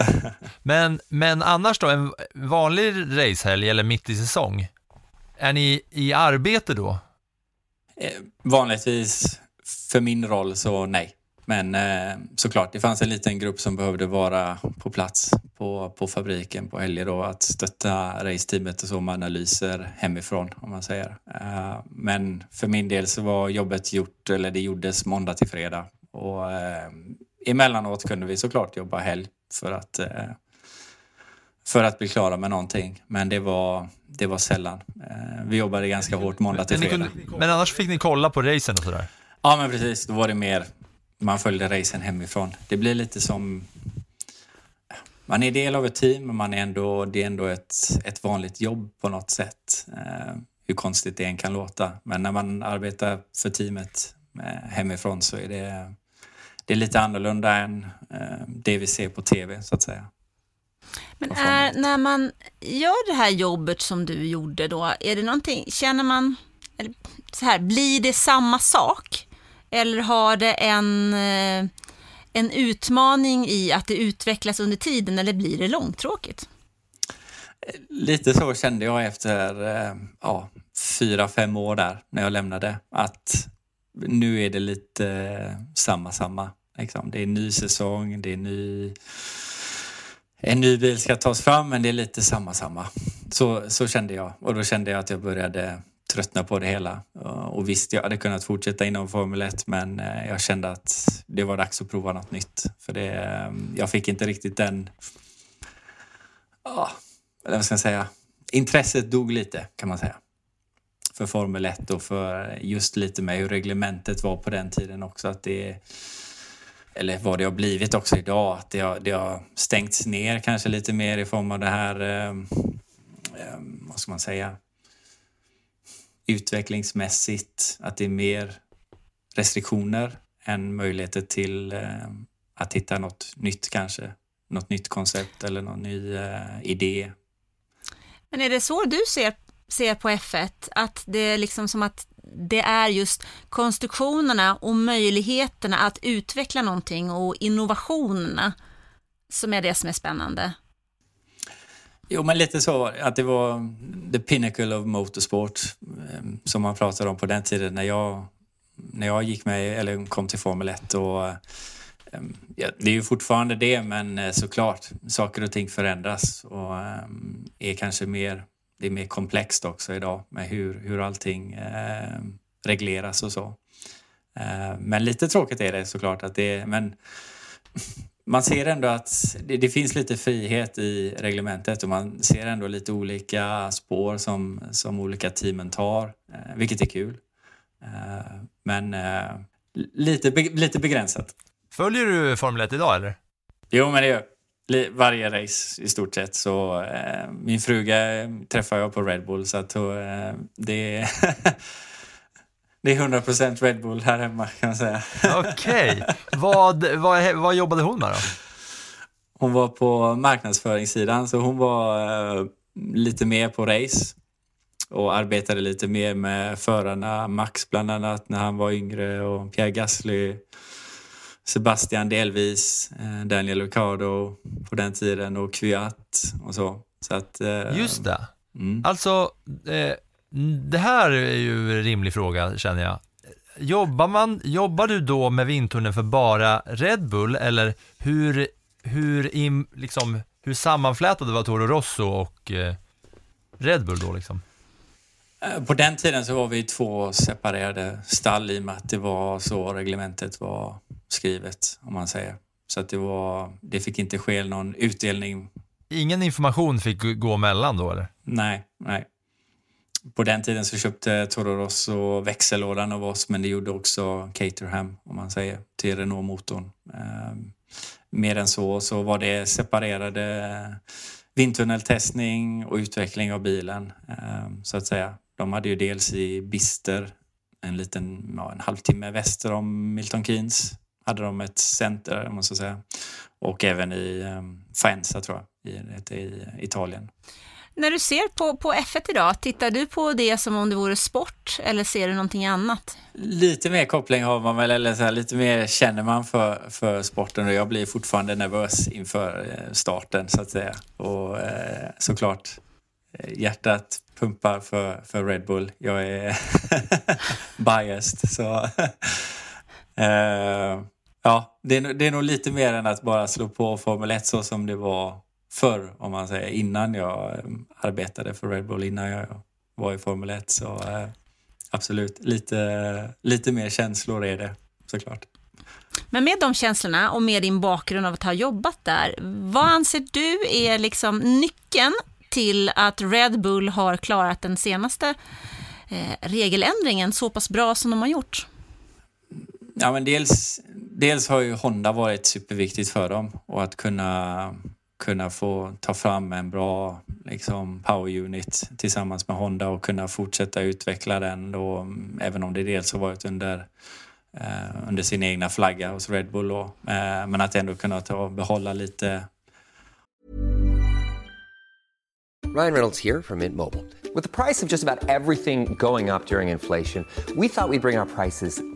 Men, men annars då, en vanlig racehelg eller mitt i säsong, är ni i arbete då?
Eh, vanligtvis för min roll så nej. Men eh, såklart, det fanns en liten grupp som behövde vara på plats på, på fabriken på helger då att stötta raceteamet och så med analyser hemifrån om man säger. Eh, men för min del så var jobbet gjort, eller det gjordes måndag till fredag. Och eh, emellanåt kunde vi såklart jobba helg för att eh, för att bli klara med någonting. Men det var, det var sällan. Eh, vi jobbade ganska hårt måndag till fredag.
men annars fick ni kolla på racen och sådär?
Ja, men precis. Då var det mer, man följde racen hemifrån. Det blir lite som, man är del av ett team, men man är ändå, det är ändå ett, ett vanligt jobb på något sätt. Eh, hur konstigt det än kan låta. Men när man arbetar för teamet eh, hemifrån så är det, det är lite annorlunda än eh, det vi ser på tv, så att säga.
Men är, när man gör det här jobbet som du gjorde då, är det någonting, känner man, eller så här, blir det samma sak? Eller har det en, eh, en utmaning i att det utvecklas under tiden eller blir det långtråkigt?
Lite så kände jag efter eh, ja, fyra, fem år där när jag lämnade. Att nu är det lite samma, samma. Liksom. Det är ny säsong, det är ny... En ny bil ska tas fram, men det är lite samma, samma. Så, så kände jag. Och då kände jag att jag började tröttna på det hela. Eh, och visst, jag hade kunnat fortsätta inom Formel 1, men eh, jag kände att det var dags att prova något nytt. För det, eh, jag fick inte riktigt den... Ja, eller vad ska jag säga? Intresset dog lite, kan man säga. För Formel 1 och för just lite med hur reglementet var på den tiden också. Att det, eller vad det har blivit också idag, att det har, det har stängts ner kanske lite mer i form av det här, eh, vad ska man säga, utvecklingsmässigt, att det är mer restriktioner än möjligheter till eh, att hitta något nytt kanske. Något nytt koncept eller någon ny eh, idé.
Men är det så du ser, ser på F1, att det är liksom som att det är just konstruktionerna och möjligheterna att utveckla någonting och innovationerna som är det som är spännande?
Jo, men lite så att det var the pinnacle of motorsport ehm, som man pratade om på den tiden när jag, när jag gick med eller kom till Formel 1. Och, ehm, ja, det är ju fortfarande det, men eh, såklart, saker och ting förändras och ehm, är kanske mer, det är mer komplext också idag med hur, hur allting regleras och så. Men lite tråkigt är det såklart att det men [laughs] man ser ändå att det, det, finns lite frihet i reglementet och man ser ändå lite olika spår som, som olika teamen tar, eh, vilket är kul. Eh, men eh, lite, lite begränsat.
Följer du Formel 1 idag eller?
Jo, men det gör varje race i stort sett. Så eh, min fruga träffar jag på Red Bull så att eh, det [laughs] Det är 100% Red Bull här hemma kan man säga.
Okej, vad, vad, vad jobbade hon med då?
Hon var på marknadsföringssidan så hon var eh, lite mer på race och arbetade lite mer med förarna. Max bland annat när han var yngre och Pierre Gasly, Sebastian delvis, eh, Daniel Ricciardo på den tiden och Kvyat och så. så att, eh,
Just det.
Mm.
Alltså, eh, det här är ju en rimlig fråga känner jag. Jobbar, man, jobbar du då med vindtunneln för bara Red Bull eller hur, hur, im, liksom, hur sammanflätade var Toro Rosso och eh, Red Bull då liksom?
Eh, på den tiden så var vi två separerade stall i och med att det var så reglementet var skrivet, om man säger. Så att det, var, det fick inte ske någon utdelning.
Ingen information fick gå mellan då eller?
Nej, nej. På den tiden så köpte Toro Rosso växellådan av oss men det gjorde också Caterham, om man säger, till Renault-motorn. Ehm, mer än så så var det separerade vindtunneltestning och utveckling av bilen, ehm, så att säga. De hade ju dels i Bister, en liten ja, en halvtimme väster om Milton Keynes, hade de ett center, måste jag säga. Och även i ehm, Faenza, tror jag, i, i Italien.
När du ser på, på F1 idag, tittar du på det som om det vore sport eller ser du någonting annat?
Lite mer koppling har man väl, eller så här, lite mer känner man för, för sporten och jag blir fortfarande nervös inför eh, starten så att säga. Och eh, såklart eh, hjärtat pumpar för, för Red Bull. Jag är [laughs] biased så [laughs] eh, ja, det är, det är nog lite mer än att bara slå på Formel 1 så som det var förr, om man säger, innan jag eh, arbetade för Red Bull, innan jag var i Formel 1. Så eh, absolut, lite, lite mer känslor är det såklart.
Men med de känslorna och med din bakgrund av att ha jobbat där, vad anser du är liksom nyckeln till att Red Bull har klarat den senaste eh, regeländringen så pass bra som de har gjort?
Ja, men dels, dels har ju Honda varit superviktigt för dem och att kunna kunna få ta fram en bra liksom, power unit tillsammans med Honda och kunna fortsätta utveckla den då, mm, även om det dels har varit under, eh, under sin egna flagga hos Red Bull då, eh, men att ändå kunna ta, behålla lite
Ryan Reynolds här från Mint Mobile. priset på nästan allt som går upp under inflationen, trodde vi att vi skulle bring våra priser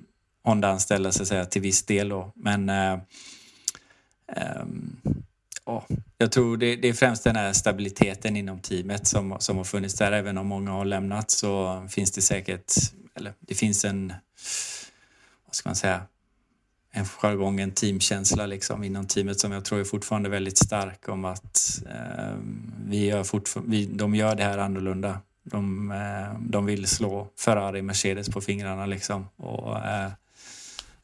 Honda-anställda så att säga, till viss del. Då. Men eh, eh, oh, jag tror det, det, är främst den här stabiliteten inom teamet som, som har funnits där. Även om många har lämnat så finns det säkert, eller det finns en, vad ska man säga, en jargong, en teamkänsla liksom inom teamet som jag tror är fortfarande väldigt stark om att eh, vi gör vi, de gör det här annorlunda. De, eh, de vill slå Ferrari, Mercedes på fingrarna liksom. Och, eh,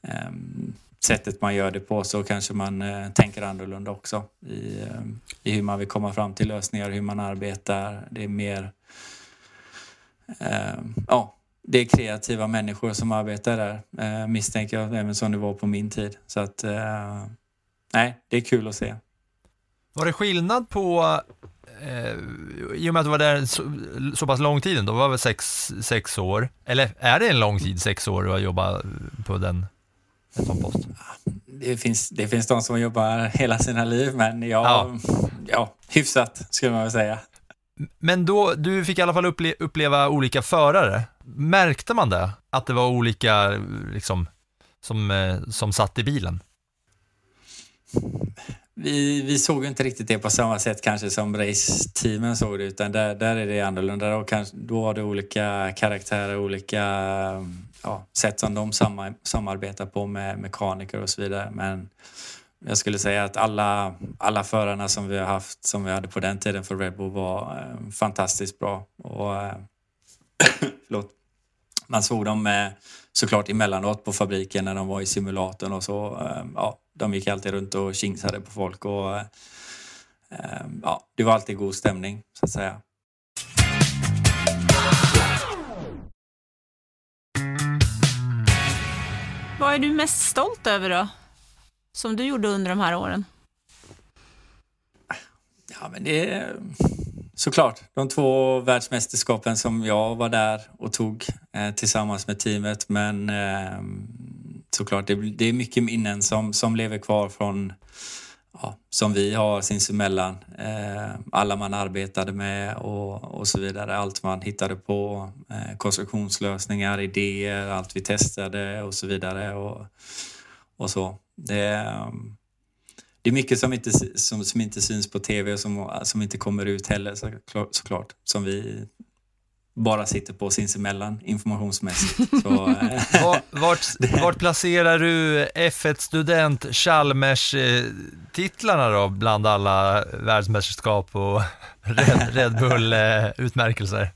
Ehm, sättet man gör det på så kanske man eh, tänker annorlunda också i, ehm, i hur man vill komma fram till lösningar, hur man arbetar. Det är mer... Ehm, ja, det är kreativa människor som arbetar där, eh, misstänker jag, även som det var på min tid. Så att, eh, nej, det är kul att se.
Var det skillnad på, eh, i och med att du var där så, så pass lång tid, då var det väl sex, sex år, eller är det en lång tid, sex år, att jobba på den en sån post?
Det finns, det finns de som jobbar hela sina liv, men jag, ja. ja, hyfsat skulle man väl säga.
Men då, du fick i alla fall upple uppleva olika förare. Märkte man det? Att det var olika, liksom, som, eh, som satt i bilen?
Vi, vi såg inte riktigt det på samma sätt kanske som raceteamen såg det, utan där, där är det annorlunda. Då, kanske, då var det olika karaktärer, olika ja, sätt som de samarbetar på med mekaniker och så vidare. Men jag skulle säga att alla, alla förarna som vi har haft, som vi hade på den tiden för Red Bull var eh, fantastiskt bra. Och, eh, [coughs] förlåt. Man såg dem eh, såklart emellanåt på fabriken när de var i simulatorn och så. Eh, ja, de gick alltid runt och kingsade på folk och eh, eh ja, det var alltid god stämning så att säga.
Vad är du mest stolt över då? Som du gjorde under de här åren?
Ja, men det är såklart de två världsmästerskapen som jag var där och tog eh, tillsammans med teamet. Men eh, såklart, det, det, är mycket minnen som, som lever kvar från ja, som vi har sinsemellan. Eh, alla man arbetade med och, och så vidare. Allt man hittade på. Eh, konstruktionslösningar, idéer, allt vi testade och så vidare. Och, och så. Det, det är mycket som inte, som, som inte syns på tv och som, som inte kommer ut heller såklart. Som vi bara sitter på sinsemellan informationsmässigt. [laughs] Så,
eh, vart, [laughs] vart, placerar du F1 Student Chalmers titlarna då bland alla världsmästerskap och [laughs] Red, Red Bull-utmärkelser?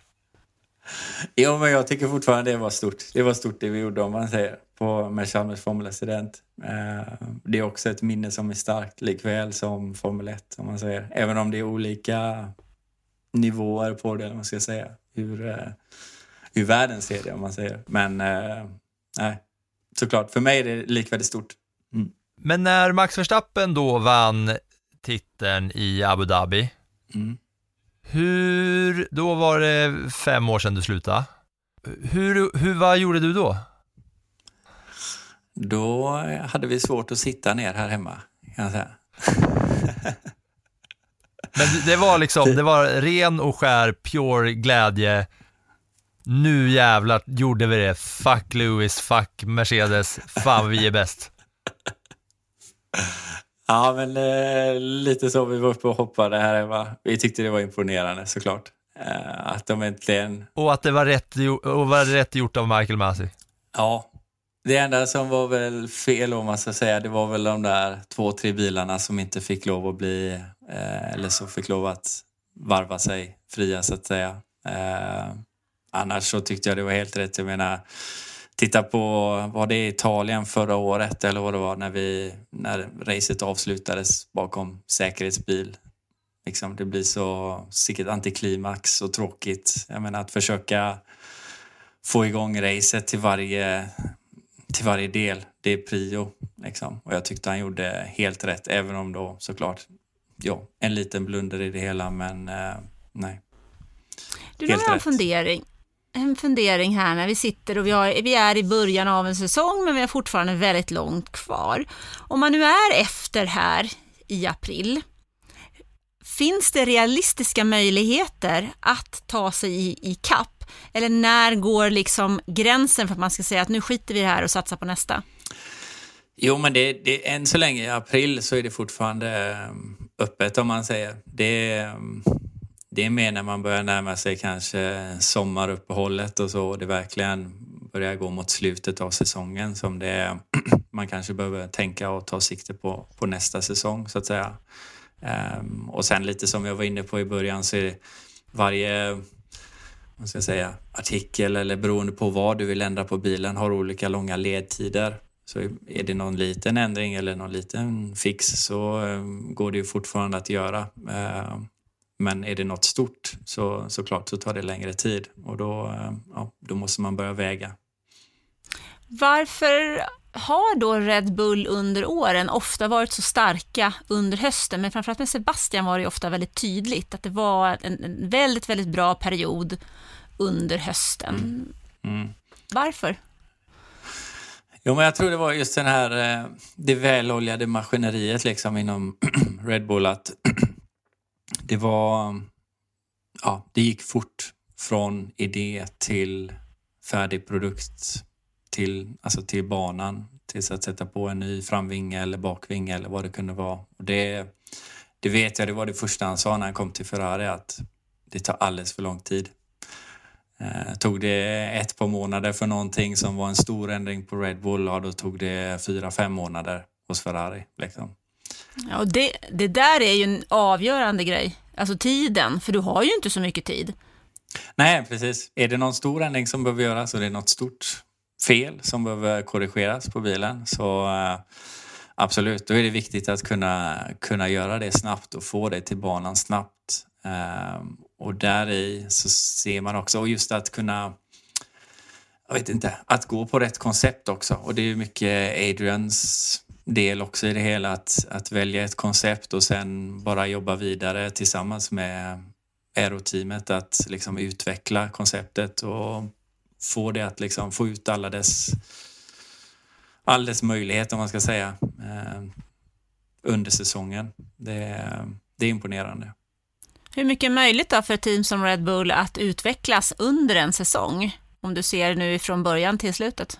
Jo, men jag tycker fortfarande det var stort. Det var stort det vi gjorde om man säger på med Chalmers Formel Student. Eh, det är också ett minne som är starkt likväl som Formel 1 om man säger. Även om det är olika nivåer på det, om man ska säga hur, eh, hur världen ser det om man säger. Men eh, nej, såklart, för mig är det likvärdigt stort. Mm.
Men när Max Verstappen då vann titeln i Abu Dhabi, mm. hur, då var det fem år sedan du slutade. Hur, hur, vad gjorde du då?
Då hade vi svårt att sitta ner här hemma, kan jag säga. [laughs]
Men det var liksom, det var ren och skär, pure glädje. Nu jävlar gjorde vi det. Fuck Lewis, fuck Mercedes. Fan, vi är bäst.
Ja, men eh, lite så. Vi var uppe och hoppade här hemma. Vi tyckte det var imponerande såklart. Eh, att de äntligen...
Och att det var rätt, och var rätt gjort av Michael Masi.
Ja, det enda som var väl fel om man ska säga, det var väl de där två, tre bilarna som inte fick lov att bli, eh, eller som fick lov att varva sig fria så att säga. Eh, annars så tyckte jag det var helt rätt. Jag menar, titta på, var det Italien förra året eller vad det var när vi, när racet avslutades bakom säkerhetsbil. Liksom, det blir så, sicket antiklimax och tråkigt. Jag menar att försöka få igång racet till varje till varje del. Det är prio. Liksom. Och jag tyckte han gjorde helt rätt, även om då såklart, ja, en liten blunder i det hela, men eh, nej.
Du, nu har jag en fundering. En fundering här när vi sitter och vi, har, vi är i början av en säsong, men vi har fortfarande väldigt långt kvar. Om man nu är efter här i april, finns det realistiska möjligheter att ta sig i, i kapp eller när går liksom gränsen för att man ska säga att nu skiter vi i det här och satsar på nästa?
Jo, men det, det, än så länge i april så är det fortfarande ehm, öppet om man säger. Det, ehm, det är mer när man börjar närma sig kanske sommaruppehållet och så och det verkligen börjar gå mot slutet av säsongen som det är [clears throat] man kanske behöver tänka och ta sikte på, på nästa säsong så att säga. Um, och sen lite som jag var inne på i början så är det varje man ska säga, artikel eller beroende på vad du vill ändra på bilen har olika långa ledtider. Så är det någon liten ändring eller någon liten fix så eh, går det ju fortfarande att göra. Eh, men är det något stort så såklart så tar det längre tid och då, eh, ja, då måste man börja väga.
Varför har då Red Bull under åren ofta varit så starka under hösten, men framförallt med Sebastian var det ofta väldigt tydligt att det var en väldigt, väldigt bra period under hösten. Mm. Mm. Varför?
Jo, men jag tror det var just den här, eh, det väloljade maskineriet liksom inom [clears throat] Red Bull att [clears throat] det var, ja, det gick fort från idé till färdig produkt till, alltså till banan tills att sätta på en ny framvinge eller bakvinge eller vad det kunde vara. Och det, det vet jag, det var det första han sa när han kom till Ferrari att det tar alldeles för lång tid. Eh, tog det ett par månader för någonting som var en stor ändring på Red Bull, ja, då tog det fyra, fem månader hos Ferrari. Liksom.
Ja, och det, det där är ju en avgörande grej, alltså tiden, för du har ju inte så mycket tid.
Nej, precis. Är det någon stor ändring som behöver göras och det är något stort fel som behöver korrigeras på bilen så eh, absolut, då är det viktigt att kunna, kunna göra det snabbt och få det till banan snabbt. Eh, och där i så ser man också, och just att kunna jag vet inte, att gå på rätt koncept också. Och det är mycket Adrians del också i det hela, att, att välja ett koncept och sen bara jobba vidare tillsammans med aeroteamet att liksom utveckla konceptet och få det att liksom få ut alla dess, all dess möjlighet om man ska säga. Eh, under säsongen. Det, det är imponerande.
Hur mycket är möjligt då för ett team som Red Bull att utvecklas under en säsong? Om du ser nu från början till slutet.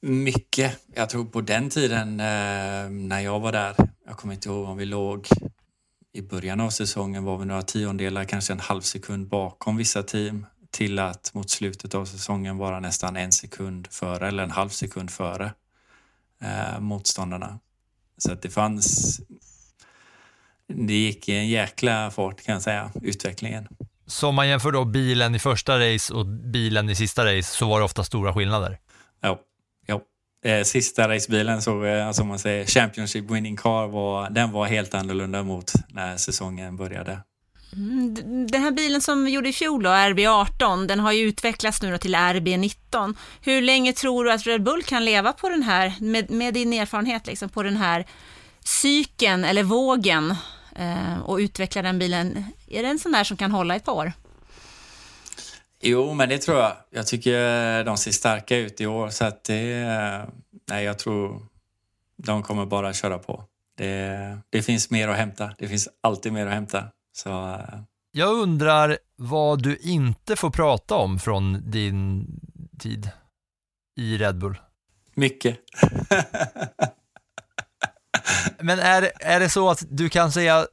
Mycket. Jag tror på den tiden eh, när jag var där, jag kommer inte ihåg om vi låg i början av säsongen var vi några tiondelar, kanske en halv sekund bakom vissa team till att mot slutet av säsongen vara nästan en sekund före eller en halv sekund före eh, motståndarna. Så att det fanns... Det gick i en jäkla fart kan jag säga, utvecklingen.
Så om man jämför då bilen i första race och bilen i sista race så var det ofta stora skillnader?
Ja. ja. Eh, sista racebilen, så, eh, alltså man säger Championship winning car, var, den var helt annorlunda mot när säsongen började.
Mm, den här bilen som vi gjorde i fjol, då, RB18, den har ju utvecklats nu till RB19. Hur länge tror du att Red Bull kan leva på den här, med, med din erfarenhet, liksom, på den här cykeln eller vågen eh, och utveckla den bilen? Är det en sån där som kan hålla ett par år?
Jo, men det tror jag. Jag tycker de ser starka ut i år så att det... Nej, jag tror de kommer bara köra på. Det, det finns mer att hämta. Det finns alltid mer att hämta. Så, uh...
Jag undrar vad du inte får prata om från din tid i Red Bull?
Mycket. [laughs]
Men är, är det så att du kan säga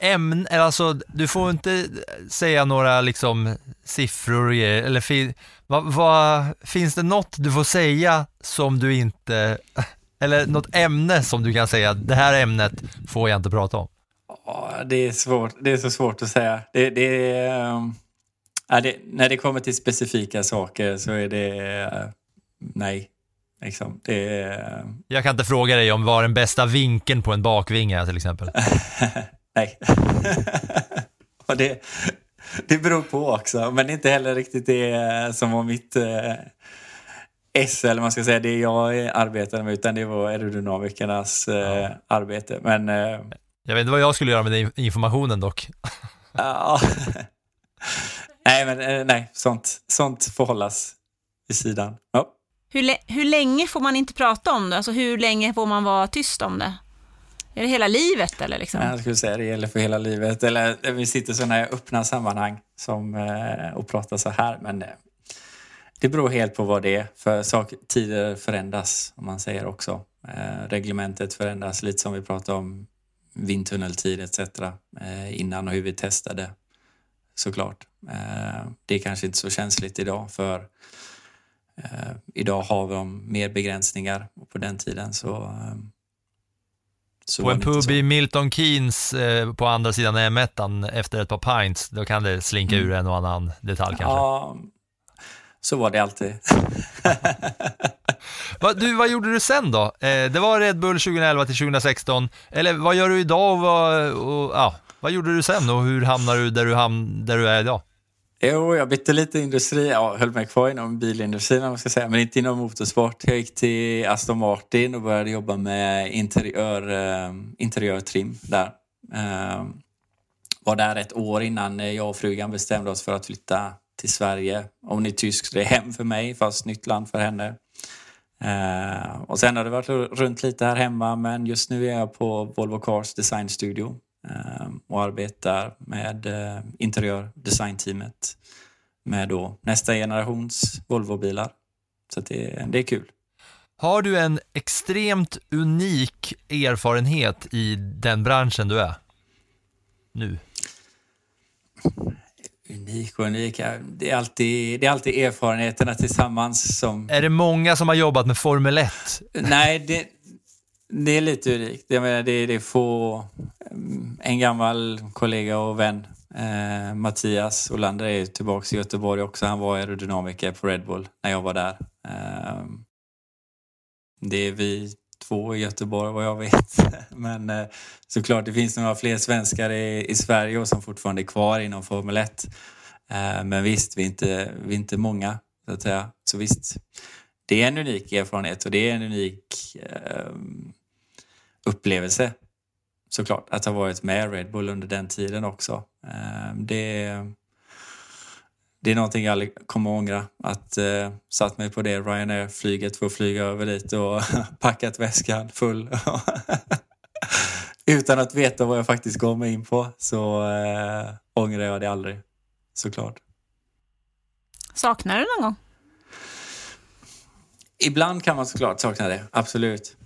ämnen, alltså du får inte säga några liksom siffror eller fi, vad, vad, finns det något du får säga som du inte, [laughs] eller något ämne som du kan säga, det här ämnet får jag inte prata om?
Det är svårt. Det är så svårt att säga. Det, det, um, det, när det kommer till specifika saker så är det uh, nej. Liksom, det, uh,
jag kan inte fråga dig om vad den bästa vinkeln på en bakvinge till exempel. [laughs]
nej. [laughs] Och det, det beror på också, men inte heller riktigt det som var mitt uh, S, eller man ska säga, det jag arbetade med, utan det var aerodynamikernas ja. arbete. Men
jag vet inte vad jag skulle göra med den informationen dock. [laughs]
Ja. nej, men eh, nej, sånt, sånt får hållas vid sidan. Ja.
Hur, hur länge får man inte prata om det? Alltså hur länge får man vara tyst om det? Är det hela livet eller? Liksom?
Jag skulle säga det gäller för hela livet. Eller vi sitter i sådana öppna sammanhang som, eh, och pratar så här. Men eh, det beror helt på vad det är. För sak, tider förändras, om man säger också. reglementet förändras lite som vi pratade om vindtunneltid etc. Eh, innan och hur vi testade såklart. Eh, det är kanske inte så känsligt idag för eh, idag har vi mer begränsningar och på den tiden så
så på en pub i Milton Keynes eh, på andra sidan M1 efter ett par pints, då kan det slinka mm. ur en och annan detalj kanske?
Ja, så var det alltid. [laughs]
Va, du, vad gjorde du sen då? Eh, det var Red Bull 2011 till 2016. Eller vad gör du idag och vad, och, ja, vad gjorde du sen och hur hamnar du där du, ham där du är idag?
Jo, jag bytte lite industri. Jag höll mig kvar inom bilindustrin om man ska säga, men inte inom motorsport. Jag gick till Aston Martin och började jobba med interiör, eh, interiörtrim där. Eh, var där ett år innan jag och frugan bestämde oss för att flytta till Sverige. Hon är tysk, det är hem för mig, fast nytt land för henne. Eh, och sen har det varit runt lite här hemma men just nu är jag på Volvo Cars Design Studio eh, och arbetar med eh, interiördesignteamet med då nästa generations Volvo-bilar. Så det, det är kul.
Har du en extremt unik erfarenhet i den branschen du är nu?
Unik och unik. Det är, alltid, det är alltid erfarenheterna tillsammans som...
Är det många som har jobbat med Formel 1?
Nej, det, det är lite unikt. Jag menar, det, det är få... En gammal kollega och vän, eh, Mattias Olander, är tillbaka i Göteborg också. Han var aerodynamiker på Red Bull när jag var där. Eh, det är vi två i Göteborg vad jag vet. [laughs] Men eh, såklart, det finns några fler svenskar i, i Sverige och som fortfarande är kvar inom Formel 1. Eh, men visst, vi är, inte, vi är inte många, så att säga. Så visst, det är en unik erfarenhet och det är en unik eh, upplevelse såklart, att ha varit med Red Bull under den tiden också. Eh, det det är någonting jag aldrig kommer att ångra. Att eh, satt mig på det Ryanair-flyget för att flyga över dit och [laughs] packat väskan full. [laughs] utan att veta vad jag faktiskt gav mig in på så eh, ångrar jag det aldrig. Såklart.
Saknar du någon gång?
Ibland kan man såklart sakna det, absolut.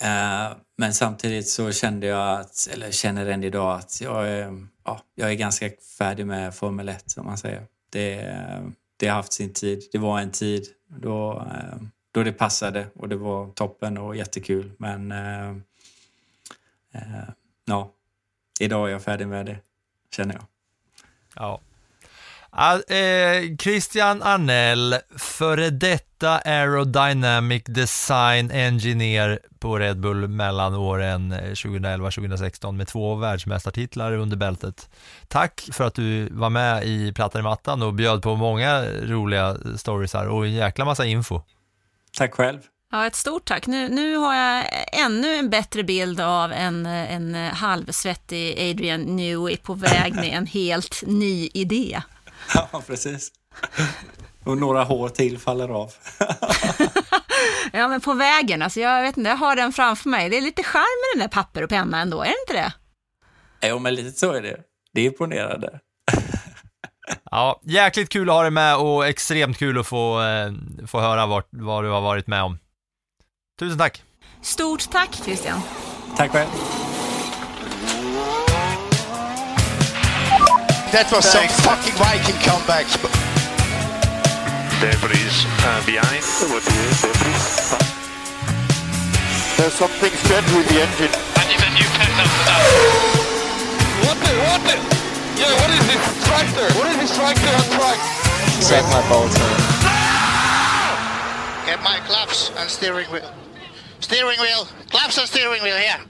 Eh, men samtidigt så kände jag, att, eller känner än idag, att jag är, ja, jag är ganska färdig med Formel 1, som man säger. Det, det har haft sin tid. Det var en tid då, eh, då det passade och det var toppen och jättekul. Men eh, eh ja, idag är jag färdig med det, känner jag.
Ja. Eh, Christian Arnell, före detta Aerodynamic Design Engineer på Red Bull mellan åren 2011-2016 med två världsmästartitlar under bältet. Tack för att du var med i Plattan i mattan och bjöd på många roliga stories här och en jäkla massa info.
Tack själv.
Ja, ett stort tack. Nu, nu har jag ännu en bättre bild av en, en halvsvettig Adrian Newey på väg med en helt ny idé. [laughs]
Ja, precis. Och några hår till faller av. [laughs]
ja, men på vägen, alltså jag vet inte, jag har den framför mig. Det är lite charm med den där papper och penna ändå, är det inte det?
Jo, men lite så är det. Det är imponerande. [laughs]
ja, jäkligt kul att ha dig med och extremt kul att få, eh, få höra vad, vad du har varit med om. Tusen tack!
Stort tack Christian!
Tack själv!
That was some fucking Viking comeback.
Debris uh, behind.
There's something strange with the engine.
And you've a new pet after that.
What the, what the? Yeah, what is this tractor? What is this tractor on track?
Set my bolts on.
Get my claps and steering wheel. Steering wheel. Claps and steering wheel here.